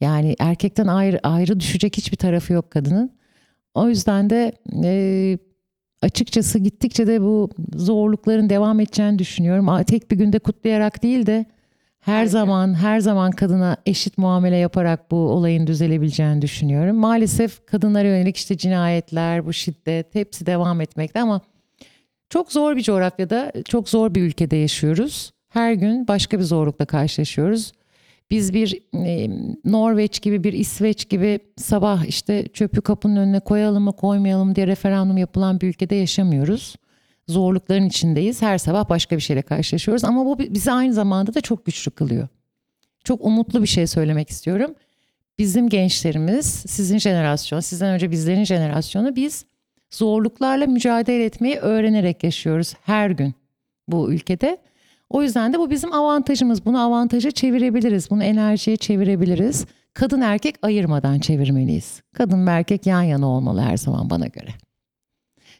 S2: Yani erkekten ayrı ayrı düşecek hiçbir tarafı yok kadının. O yüzden de e, açıkçası gittikçe de bu zorlukların devam edeceğini düşünüyorum. Tek bir günde kutlayarak değil de
S1: her gün.
S2: zaman her zaman kadına eşit muamele yaparak bu olayın düzelebileceğini düşünüyorum. Maalesef kadınlara yönelik işte cinayetler, bu şiddet hepsi devam etmekte ama çok zor bir coğrafyada, çok zor bir ülkede yaşıyoruz. Her gün başka bir zorlukla karşılaşıyoruz. Biz bir e, Norveç gibi bir İsveç gibi sabah işte çöpü kapının önüne koyalım mı koymayalım diye referandum yapılan bir ülkede yaşamıyoruz. Zorlukların içindeyiz. Her sabah başka bir şeyle karşılaşıyoruz ama bu bi- bizi aynı zamanda da çok güçlü kılıyor. Çok umutlu bir şey söylemek istiyorum. Bizim gençlerimiz, sizin jenerasyon, sizden önce bizlerin jenerasyonu biz zorluklarla mücadele etmeyi öğrenerek yaşıyoruz her gün bu ülkede. O yüzden de bu bizim avantajımız. Bunu avantaja çevirebiliriz. Bunu enerjiye çevirebiliriz. Kadın erkek ayırmadan çevirmeliyiz. Kadın ve erkek yan yana olmalı her zaman bana göre.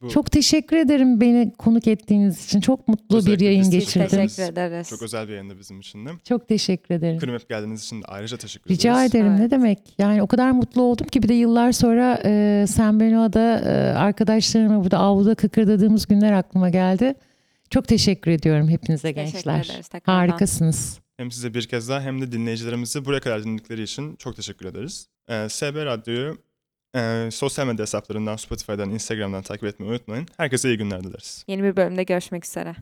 S3: Bu-
S2: Çok teşekkür ederim beni konuk ettiğiniz için. Çok mutlu bir
S3: Özellikle
S2: yayın
S3: biz
S2: geçirdim.
S1: Teşekkür ederiz.
S3: Çok özel bir yayında bizim için de.
S2: Çok teşekkür ederim.
S3: Kırmep geldiğiniz için de ayrıca teşekkür
S2: Rica
S3: ederiz.
S2: ederim ne
S1: Evet.
S2: demek. Yani o kadar mutlu oldum ki bir de yıllar sonra e, Sen Benoa'da e, arkadaşlarımla burada avluda kıkırdadığımız günler aklıma geldi. Çok teşekkür ediyorum hepinize
S1: Teşekkür
S2: gençler.
S1: ederiz tekrardan.
S2: Harikasınız.
S3: Hem size bir kez daha hem de dinleyicilerimizi buraya kadar dinledikleri için çok teşekkür ederiz. Ee, SB Radyo'yu e, sosyal medya hesaplarından, Spotify'dan, Instagram'dan takip etmeyi unutmayın. Herkese iyi günler dileriz.
S1: Yeni bir bölümde görüşmek üzere.